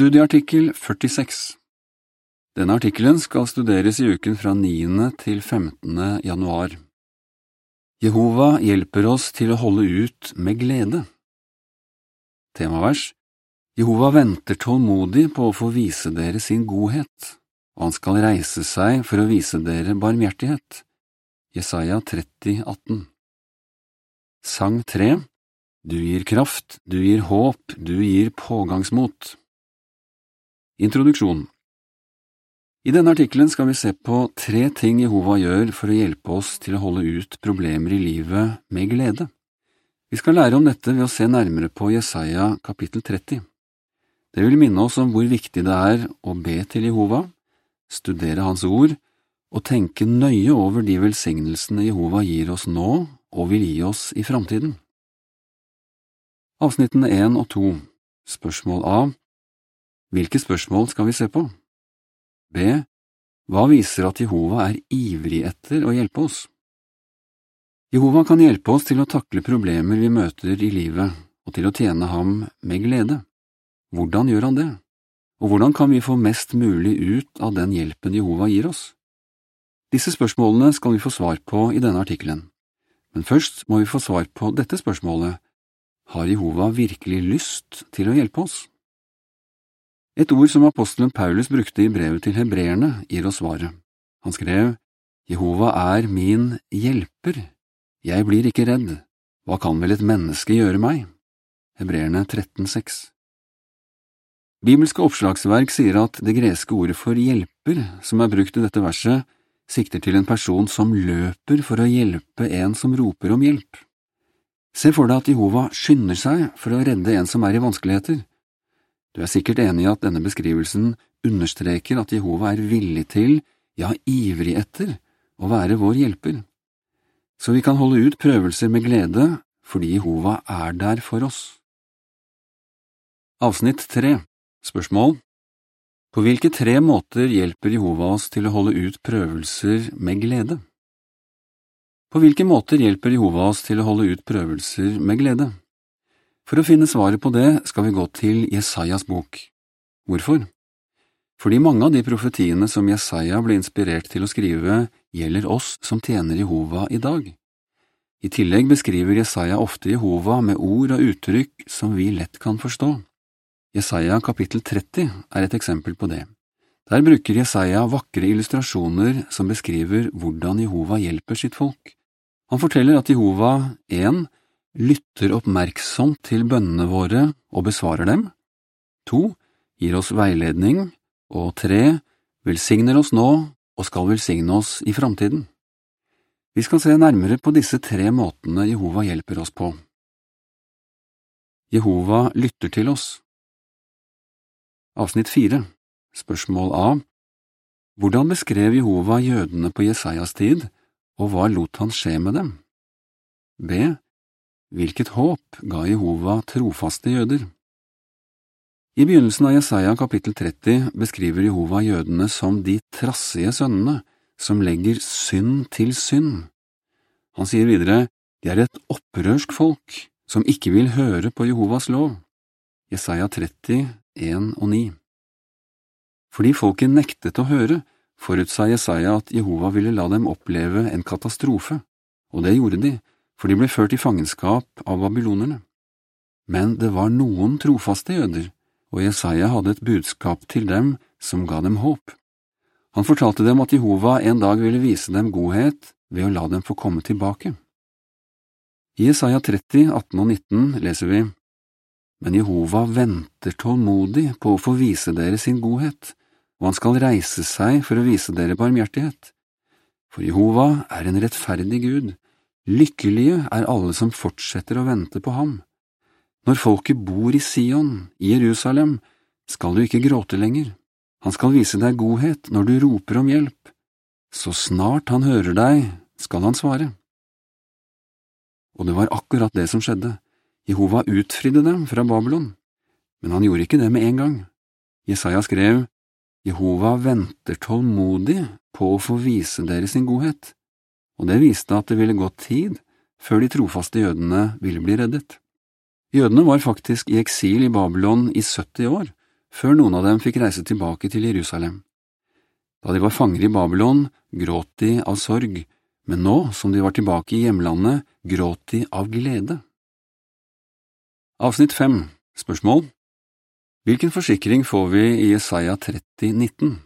Studieartikkel 46 Denne artikkelen skal studeres i uken fra 9. til 15. januar. Jehova hjelper oss til å holde ut med glede. Temavers Jehova venter tålmodig på å få vise dere sin godhet, og han skal reise seg for å vise dere barmhjertighet. Jesaja 30, 18 Sang 3 Du gir kraft, du gir håp, du gir pågangsmot. Introduksjon I denne artikkelen skal vi se på tre ting Jehova gjør for å hjelpe oss til å holde ut problemer i livet med glede. Vi skal lære om dette ved å se nærmere på Jesaja kapittel 30. Det vil minne oss om hvor viktig det er å be til Jehova, studere Hans ord og tenke nøye over de velsignelsene Jehova gir oss nå og vil gi oss i framtiden. Avsnittene 1 og 2 Spørsmål A hvilke spørsmål skal vi se på? B. Hva viser at Jehova er ivrig etter å hjelpe oss? Jehova kan hjelpe oss til å takle problemer vi møter i livet, og til å tjene ham med glede. Hvordan gjør han det? Og hvordan kan vi få mest mulig ut av den hjelpen Jehova gir oss? Disse spørsmålene skal vi få svar på i denne artikkelen, men først må vi få svar på dette spørsmålet – har Jehova virkelig lyst til å hjelpe oss? Et ord som apostelen Paulus brukte i brevet til hebreerne, gir oss svaret. Han skrev, Jehova er min hjelper, jeg blir ikke redd, hva kan vel et menneske gjøre meg? Hebreerne 13,6 Bibelske oppslagsverk sier at det greske ordet for hjelper, som er brukt i dette verset, sikter til en person som løper for å hjelpe en som roper om hjelp. Se for deg at Jehova skynder seg for å redde en som er i vanskeligheter. Du er sikkert enig i at denne beskrivelsen understreker at Jehova er villig til, ja ivrig etter, å være vår hjelper, så vi kan holde ut prøvelser med glede fordi Jehova er der for oss. Avsnitt tre Spørsmål På hvilke tre måter hjelper Jehova oss til å holde ut prøvelser med glede? På hvilke måter hjelper Jehova oss til å holde ut prøvelser med glede? For å finne svaret på det skal vi gå til Jesajas bok. Hvorfor? Fordi mange av de profetiene som Jesaja ble inspirert til å skrive, gjelder oss som tjener Jehova i dag. I tillegg beskriver Jesaja ofte Jehova med ord og uttrykk som vi lett kan forstå. Jesaja kapittel 30 er et eksempel på det. Der bruker Jesaja vakre illustrasjoner som beskriver hvordan Jehova hjelper sitt folk. Han forteller at Jehova 1 lytter oppmerksomt til bønnene våre og besvarer dem, to, gir oss veiledning, og tre, velsigner oss nå og skal velsigne oss i framtiden. Vi skal se nærmere på disse tre måtene Jehova hjelper oss på. Jehova lytter til oss. Avsnitt fire Spørsmål A Hvordan beskrev Jehova jødene på Jesajas tid, og hva lot han skje med dem? B. Hvilket håp ga Jehova trofaste jøder? I begynnelsen av Jesaja kapittel 30 beskriver Jehova jødene som de trassige sønnene som legger synd til synd. Han sier videre, de er et opprørsk folk som ikke vil høre på Jehovas lov. Jesaja 30, 1 og 9 Fordi folket nektet å høre, forutsa Jesaja at Jehova ville la dem oppleve en katastrofe, og det gjorde de for de ble ført i fangenskap av babylonerne. Men det var noen trofaste jøder, og Jesaja hadde et budskap til dem som ga dem håp. Han fortalte dem at Jehova en dag ville vise dem godhet ved å la dem få komme tilbake. I Jesaja 30, 18 og 19 leser vi, Men Jehova venter tålmodig på å få vise dere sin godhet, og han skal reise seg for å vise dere barmhjertighet. For Jehova er en rettferdig Gud, Lykkelige er alle som fortsetter å vente på ham. Når folket bor i Sion, i Jerusalem, skal du ikke gråte lenger. Han skal vise deg godhet når du roper om hjelp. Så snart han hører deg, skal han svare. Og det var akkurat det som skjedde. Jehova utfridde dem fra Babylon. Men han gjorde ikke det med en gang. Jesaja skrev, Jehova venter tålmodig på å få vise dere sin godhet og det viste at det ville gått tid før de trofaste jødene ville bli reddet. Jødene var faktisk i eksil i Babylon i 70 år, før noen av dem fikk reise tilbake til Jerusalem. Da de var fanger i Babylon, gråt de av sorg, men nå som de var tilbake i hjemlandet, gråt de av glede. Avsnitt 5 Spørsmål Hvilken forsikring får vi i Jesaja 30, 19?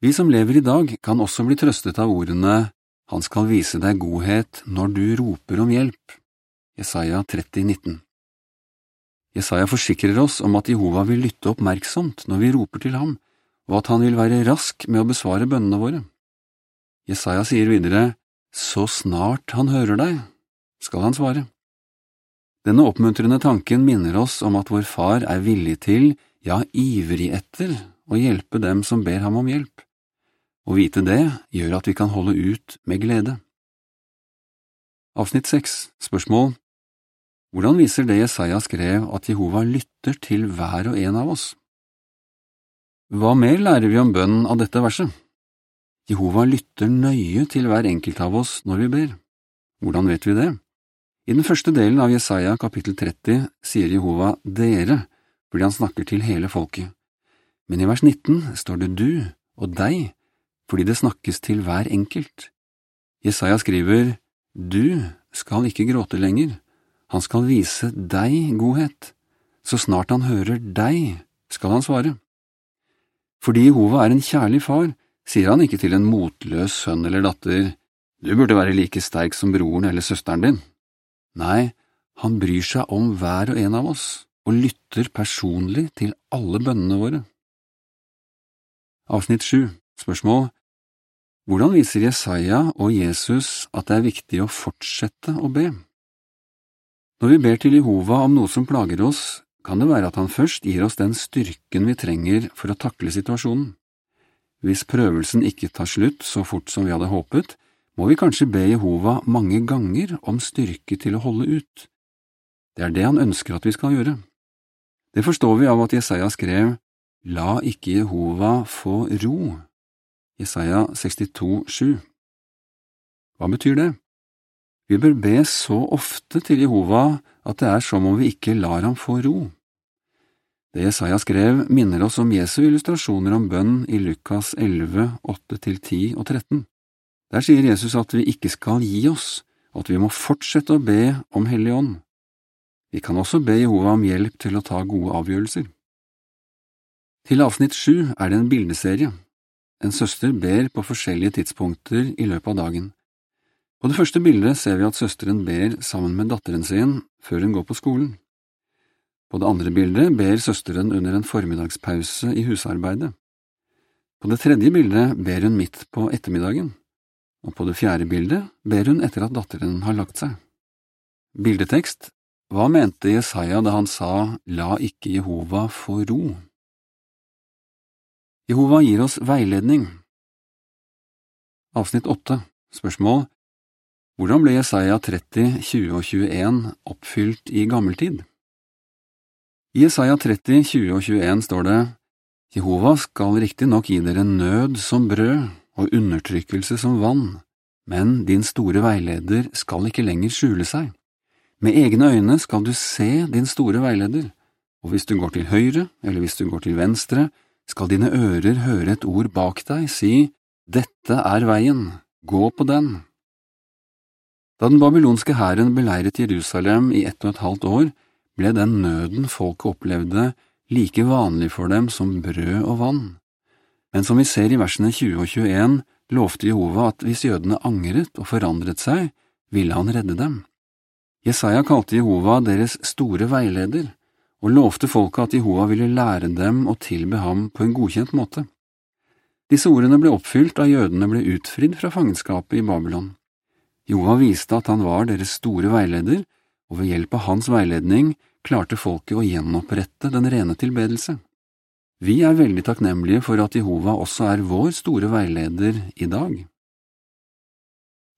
Vi som lever i dag, kan også bli trøstet av ordene Han skal vise deg godhet når du roper om hjelp. Jesaja 30, 19. Jesaja forsikrer oss om at Jehova vil lytte oppmerksomt når vi roper til ham, og at han vil være rask med å besvare bønnene våre. Jesaja sier videre, Så snart han hører deg, skal han svare. Denne oppmuntrende tanken minner oss om at vår far er villig til, ja, ivrig etter, å hjelpe dem som ber ham om hjelp. Å vite det gjør at vi kan holde ut med glede. Avsnitt 6 Spørsmål hvordan viser det Jesaja skrev at Jehova lytter til hver og en av oss? Hva mer lærer vi om bønnen av dette verset? Jehova lytter nøye til hver enkelt av oss når vi ber. Hvordan vet vi det? I den første delen av Jesaja kapittel 30 sier Jehova dere fordi han snakker til hele folket, men i vers 19 står det du og deg fordi det snakkes til hver enkelt. Jesaja skriver du skal ikke gråte lenger han skal vise deg godhet. Så snart han hører deg, skal han svare. Fordi Jehova er en kjærlig far, sier han ikke til en motløs sønn eller datter, du burde være like sterk som broren eller søsteren din. Nei, han bryr seg om hver og en av oss og lytter personlig til alle bønnene våre. Avsnitt 7 Spørsmål Hvordan viser Jesaja og Jesus at det er viktig å fortsette å be? Når vi ber til Jehova om noe som plager oss, kan det være at han først gir oss den styrken vi trenger for å takle situasjonen. Hvis prøvelsen ikke tar slutt så fort som vi hadde håpet, må vi kanskje be Jehova mange ganger om styrke til å holde ut. Det er det han ønsker at vi skal gjøre. Det forstår vi av at Jesaja skrev La ikke Jehova få ro. Jesaja 62,7. Hva betyr det? Vi bør be så ofte til Jehova at det er som om vi ikke lar ham få ro. Det Jesaja skrev, minner oss om Jesu illustrasjoner om bønn i Lukas 11, 8–10 og 13. Der sier Jesus at vi ikke skal gi oss, og at vi må fortsette å be om Hellig Ånd. Vi kan også be Jehova om hjelp til å ta gode avgjørelser. Til avsnitt sju er det en bildeserie. En søster ber på forskjellige tidspunkter i løpet av dagen. På det første bildet ser vi at søsteren ber sammen med datteren sin før hun går på skolen. På det andre bildet ber søsteren under en formiddagspause i husarbeidet. På det tredje bildet ber hun midt på ettermiddagen, og på det fjerde bildet ber hun etter at datteren har lagt seg. Bildetekst Hva mente Jesaja da han sa La ikke Jehova få ro? Jehova gir oss veiledning. Avsnitt åtte Spørsmål hvordan ble Jesaja 30, 20 og 21 oppfylt i gammeltid? I Jesaja 30, 20 og 21 står det, Jehova skal riktignok gi dere nød som brød og undertrykkelse som vann, men din store veileder skal ikke lenger skjule seg. Med egne øyne skal du se din store veileder, og hvis du går til høyre eller hvis du går til venstre, skal dine ører høre et ord bak deg si, Dette er veien, gå på den. Da den babylonske hæren beleiret Jerusalem i ett og et halvt år, ble den nøden folket opplevde, like vanlig for dem som brød og vann. Men som vi ser i versene 20 og 21, lovte Jehova at hvis jødene angret og forandret seg, ville han redde dem. Jesaja kalte Jehova deres store veileder, og lovte folket at Jehova ville lære dem å tilbe ham på en godkjent måte. Disse ordene ble oppfylt da jødene ble utfridd fra fangenskapet i Babylon. Jehova viste at han var deres store veileder, og ved hjelp av hans veiledning klarte folket å gjenopprette den rene tilbedelse. Vi er veldig takknemlige for at Jehova også er vår store veileder i dag.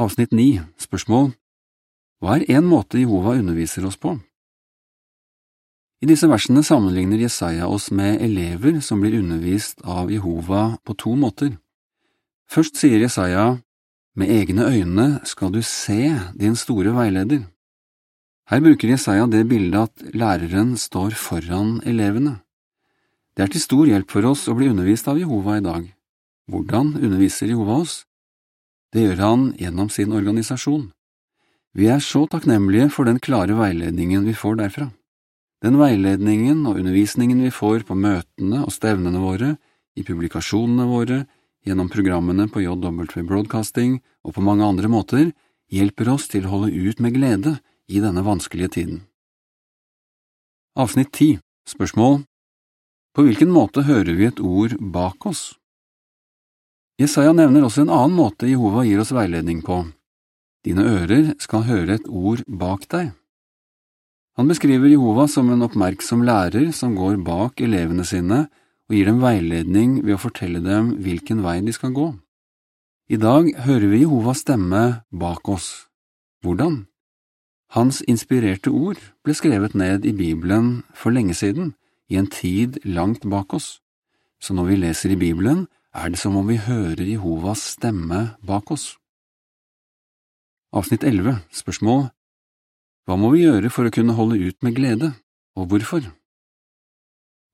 Avsnitt 9 Spørsmål Hva er en måte Jehova underviser oss på? I disse versene sammenligner Jesaja oss med elever som blir undervist av Jehova på to måter. Først sier Jesaja med egne øyne skal du se din store veileder. Her bruker Jesaja det bildet at læreren står foran elevene. Det er til stor hjelp for oss å bli undervist av Jehova i dag. Hvordan underviser Jehova oss? Det gjør han gjennom sin organisasjon. Vi er så takknemlige for den klare veiledningen vi får derfra. Den veiledningen og undervisningen vi får på møtene og stevnene våre, i publikasjonene våre, gjennom programmene på JW Broadcasting og på mange andre måter, hjelper oss til å holde ut med glede i denne vanskelige tiden. Avsnitt 10 Spørsmål På hvilken måte hører vi et ord bak oss? Jesaja nevner også en annen måte Jehova gir oss veiledning på. Dine ører skal høre et ord bak deg. Han beskriver Jehova som en oppmerksom lærer som går bak elevene sine og gir dem veiledning ved å fortelle dem hvilken vei de skal gå. I dag hører vi Jehovas stemme bak oss. Hvordan? Hans inspirerte ord ble skrevet ned i Bibelen for lenge siden, i en tid langt bak oss, så når vi leser i Bibelen, er det som om vi hører Jehovas stemme bak oss. Avsnitt 11 Spørsmål Hva må vi gjøre for å kunne holde ut med glede, og hvorfor?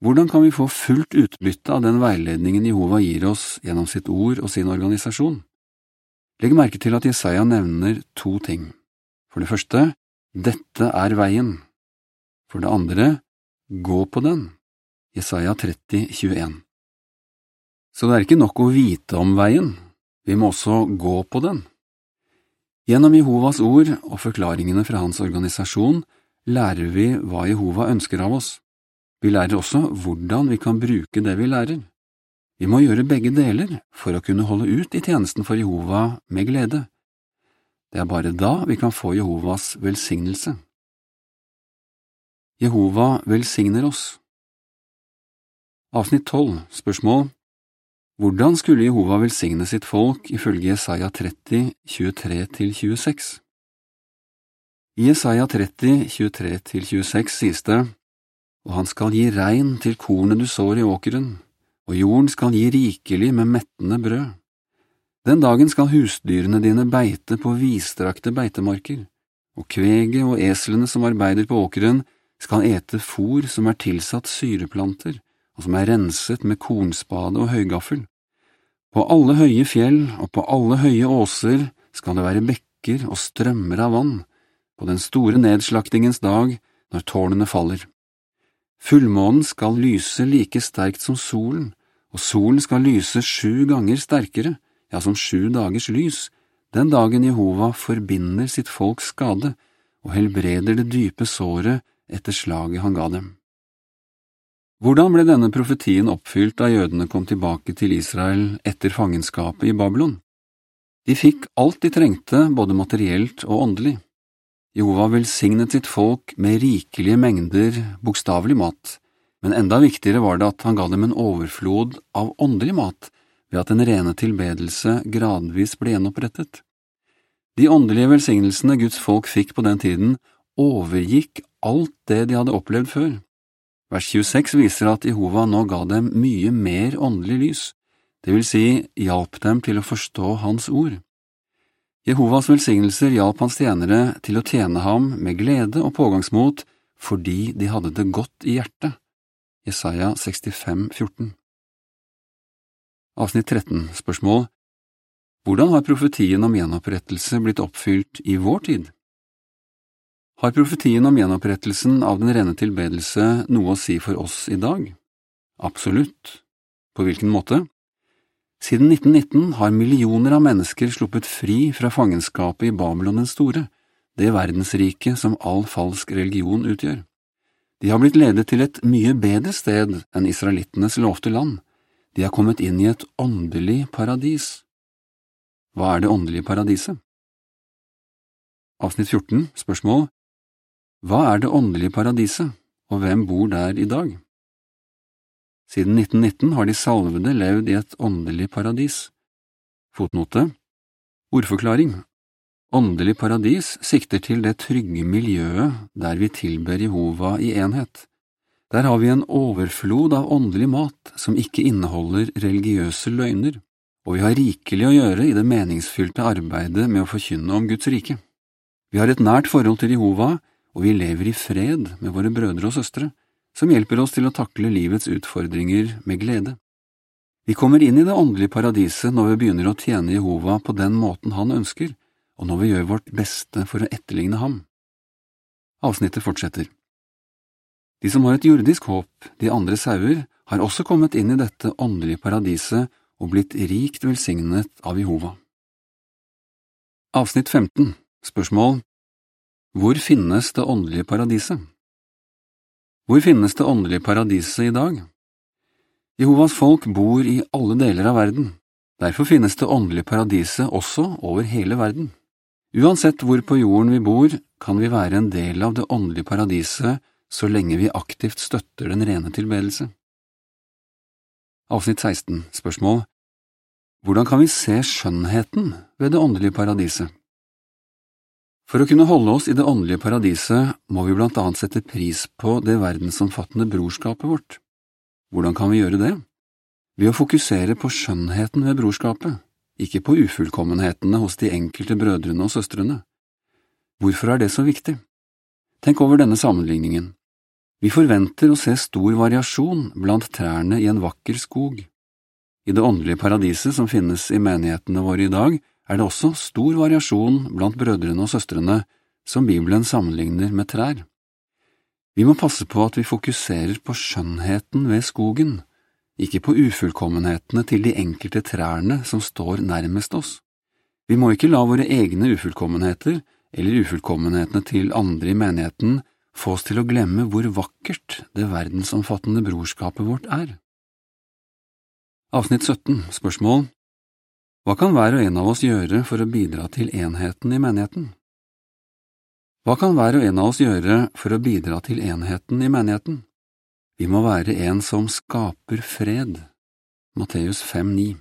Hvordan kan vi få fullt utbytte av den veiledningen Jehova gir oss gjennom sitt ord og sin organisasjon? Legg merke til at Jesaja nevner to ting. For det første, dette er veien. For det andre, gå på den. Jesaja 30, 21. Så det er ikke nok å vite om veien, vi må også gå på den. Gjennom Jehovas ord og forklaringene fra hans organisasjon lærer vi hva Jehova ønsker av oss. Vi lærer også hvordan vi kan bruke det vi lærer. Vi må gjøre begge deler for å kunne holde ut i tjenesten for Jehova med glede. Det er bare da vi kan få Jehovas velsignelse. Jehova velsigner oss. Avsnitt 12 Spørsmål Hvordan skulle Jehova velsigne sitt folk ifølge Jesaja 30, 23–26? I Jesaja 30, 23–26 sies det og han skal gi regn til kornet du sår i åkeren, og jorden skal gi rikelig med mettende brød. Den dagen skal husdyrene dine beite på vidstrakte beitemarker, og kveget og eslene som arbeider på åkeren, skal ete fôr som er tilsatt syreplanter, og som er renset med kornspade og høygaffel. På alle høye fjell og på alle høye åser skal det være bekker og strømmer av vann, på den store nedslaktingens dag, når tårnene faller. Fullmånen skal lyse like sterkt som solen, og solen skal lyse sju ganger sterkere, ja, som sju dagers lys, den dagen Jehova forbinder sitt folks skade og helbreder det dype såret etter slaget han ga dem. Hvordan ble denne profetien oppfylt da jødene kom tilbake til Israel etter fangenskapet i Babylon? De fikk alt de trengte, både materielt og åndelig. Jehova velsignet sitt folk med rikelige mengder bokstavelig mat, men enda viktigere var det at han ga dem en overflod av åndelig mat ved at den rene tilbedelse gradvis ble gjenopprettet. De åndelige velsignelsene Guds folk fikk på den tiden, overgikk alt det de hadde opplevd før. Vers 26 viser at Jehova nå ga dem mye mer åndelig lys, det vil si hjalp dem til å forstå Hans ord. Jehovas velsignelser hjalp hans tjenere til å tjene ham med glede og pågangsmot fordi de hadde det godt i hjertet. Jesaja 65, 14 Avsnitt 13 Spørsmål Hvordan har profetien om gjenopprettelse blitt oppfylt i vår tid? Har profetien om gjenopprettelsen av den rene tilbedelse noe å si for oss i dag? Absolutt. På hvilken måte? Siden 1919 har millioner av mennesker sluppet fri fra fangenskapet i Babylon den store, det verdensriket som all falsk religion utgjør. De har blitt ledet til et mye bedre sted enn israelittenes lovte land. De har kommet inn i et åndelig paradis. Hva er det åndelige paradiset? Avsnitt 14, spørsmål Hva er det åndelige paradiset, og hvem bor der i dag? Siden 1919 har de salvede levd i et åndelig paradis. Fotnote Ordforklaring Åndelig paradis sikter til det trygge miljøet der vi tilber Jehova i enhet. Der har vi en overflod av åndelig mat som ikke inneholder religiøse løgner, og vi har rikelig å gjøre i det meningsfylte arbeidet med å forkynne om Guds rike. Vi har et nært forhold til Jehova, og vi lever i fred med våre brødre og søstre som hjelper oss til å takle livets utfordringer med glede. Vi kommer inn i det åndelige paradiset når vi begynner å tjene Jehova på den måten han ønsker, og når vi gjør vårt beste for å etterligne ham. Avsnittet fortsetter. De som har et jordisk håp, de andre sauer, har også kommet inn i dette åndelige paradiset og blitt rikt velsignet av Jehova. Avsnitt 15 Spørsmål Hvor finnes det åndelige paradiset? Hvor finnes det åndelige paradiset i dag? Jehovas folk bor i alle deler av verden, derfor finnes det åndelige paradiset også over hele verden. Uansett hvor på jorden vi bor, kan vi være en del av det åndelige paradiset så lenge vi aktivt støtter den rene tilbedelse. Avsnitt 16 Spørsmål Hvordan kan vi se skjønnheten ved det åndelige paradiset? For å kunne holde oss i det åndelige paradiset må vi blant annet sette pris på det verdensomfattende brorskapet vårt. Hvordan kan vi gjøre det? Ved å fokusere på skjønnheten ved brorskapet, ikke på ufullkommenhetene hos de enkelte brødrene og søstrene. Hvorfor er det så viktig? Tenk over denne sammenligningen. Vi forventer å se stor variasjon blant trærne i en vakker skog. I det åndelige paradiset som finnes i menighetene våre i dag, er det også stor variasjon blant brødrene og søstrene som Bibelen sammenligner med trær. Vi må passe på at vi fokuserer på skjønnheten ved skogen, ikke på ufullkommenhetene til de enkelte trærne som står nærmest oss. Vi må ikke la våre egne ufullkommenheter eller ufullkommenhetene til andre i menigheten få oss til å glemme hvor vakkert det verdensomfattende brorskapet vårt er. Avsnitt 17 Spørsmål Hva kan hver og en av oss gjøre for å bidra til enheten i menigheten? Hva kan hver og en av oss gjøre for å bidra til enheten i menigheten? Vi må være en som skaper fred. Matteus 5,9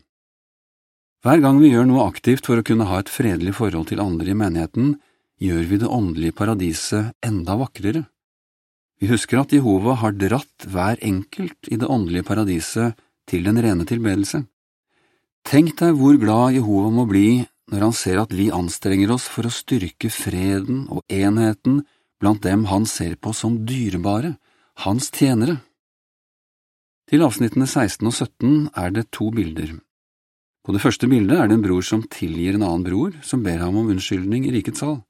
Hver gang vi gjør noe aktivt for å kunne ha et fredelig forhold til andre i menigheten, gjør vi det åndelige paradiset enda vakrere. Vi husker at Jehova har dratt hver enkelt i det åndelige paradiset til den rene tilbedelse. Tenk deg hvor glad Jehova må bli når han ser at vi anstrenger oss for å styrke freden og enheten blant dem han ser på som dyrebare, hans tjenere. Til avsnittene 16 og 17 er det to bilder. På det første bildet er det en bror som tilgir en annen bror som ber ham om unnskyldning i rikets sal.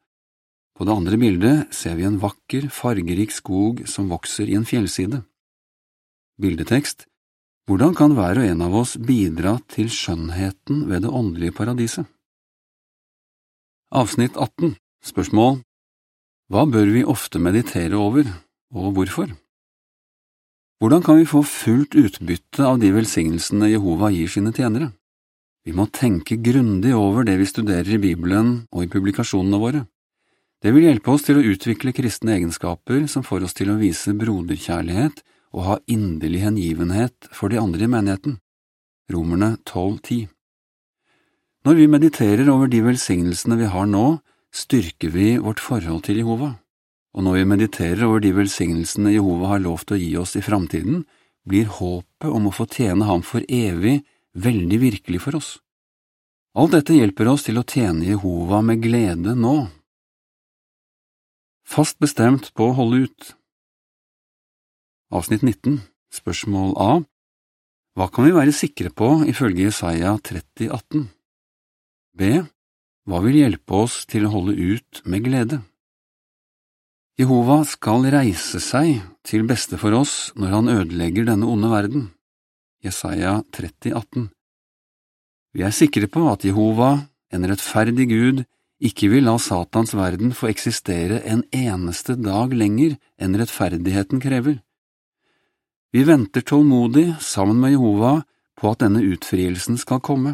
På det andre bildet ser vi en vakker, fargerik skog som vokser i en fjellside. Bildetekst Hvordan kan hver og en av oss bidra til skjønnheten ved det åndelige paradiset? Avsnitt 18 Spørsmål Hva bør vi ofte meditere over, og hvorfor? Hvordan kan vi få fullt utbytte av de velsignelsene Jehova gir sine tjenere? Vi må tenke grundig over det vi studerer i Bibelen og i publikasjonene våre. Det vil hjelpe oss til å utvikle kristne egenskaper som får oss til å vise broderkjærlighet og ha inderlig hengivenhet for de andre i menigheten. Romerne 12,10 Når vi mediterer over de velsignelsene vi har nå, styrker vi vårt forhold til Jehova, og når vi mediterer over de velsignelsene Jehova har lovt å gi oss i framtiden, blir håpet om å få tjene ham for evig veldig virkelig for oss. Alt dette hjelper oss til å tjene Jehova med glede nå Fast bestemt på å holde ut. Avsnitt 19 Spørsmål A Hva kan vi være sikre på ifølge Jesaja 30,18? B. Hva vil hjelpe oss til å holde ut med glede? Jehova skal reise seg til beste for oss når han ødelegger denne onde verden. Jesaja 30,18 Vi er sikre på at Jehova, en rettferdig Gud, ikke vil la Satans verden få eksistere en eneste dag lenger enn rettferdigheten krever. Vi venter tålmodig, sammen med Jehova, på at denne utfrielsen skal komme.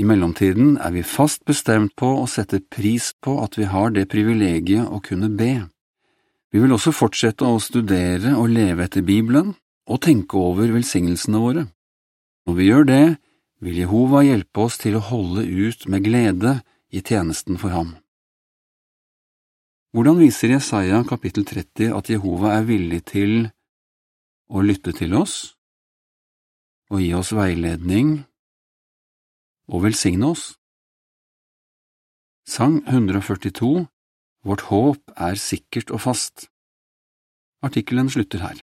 I mellomtiden er vi fast bestemt på å sette pris på at vi har det privilegiet å kunne be. Vi vil også fortsette å studere og leve etter Bibelen og tenke over velsignelsene våre. Når vi gjør det, vil Jehova hjelpe oss til å holde ut med glede i tjenesten for ham. Hvordan viser Jesaja kapittel 30 at Jehova er villig til å lytte til oss og gi oss veiledning og velsigne oss? Sang 142 Vårt håp er sikkert og fast Artikkelen slutter her.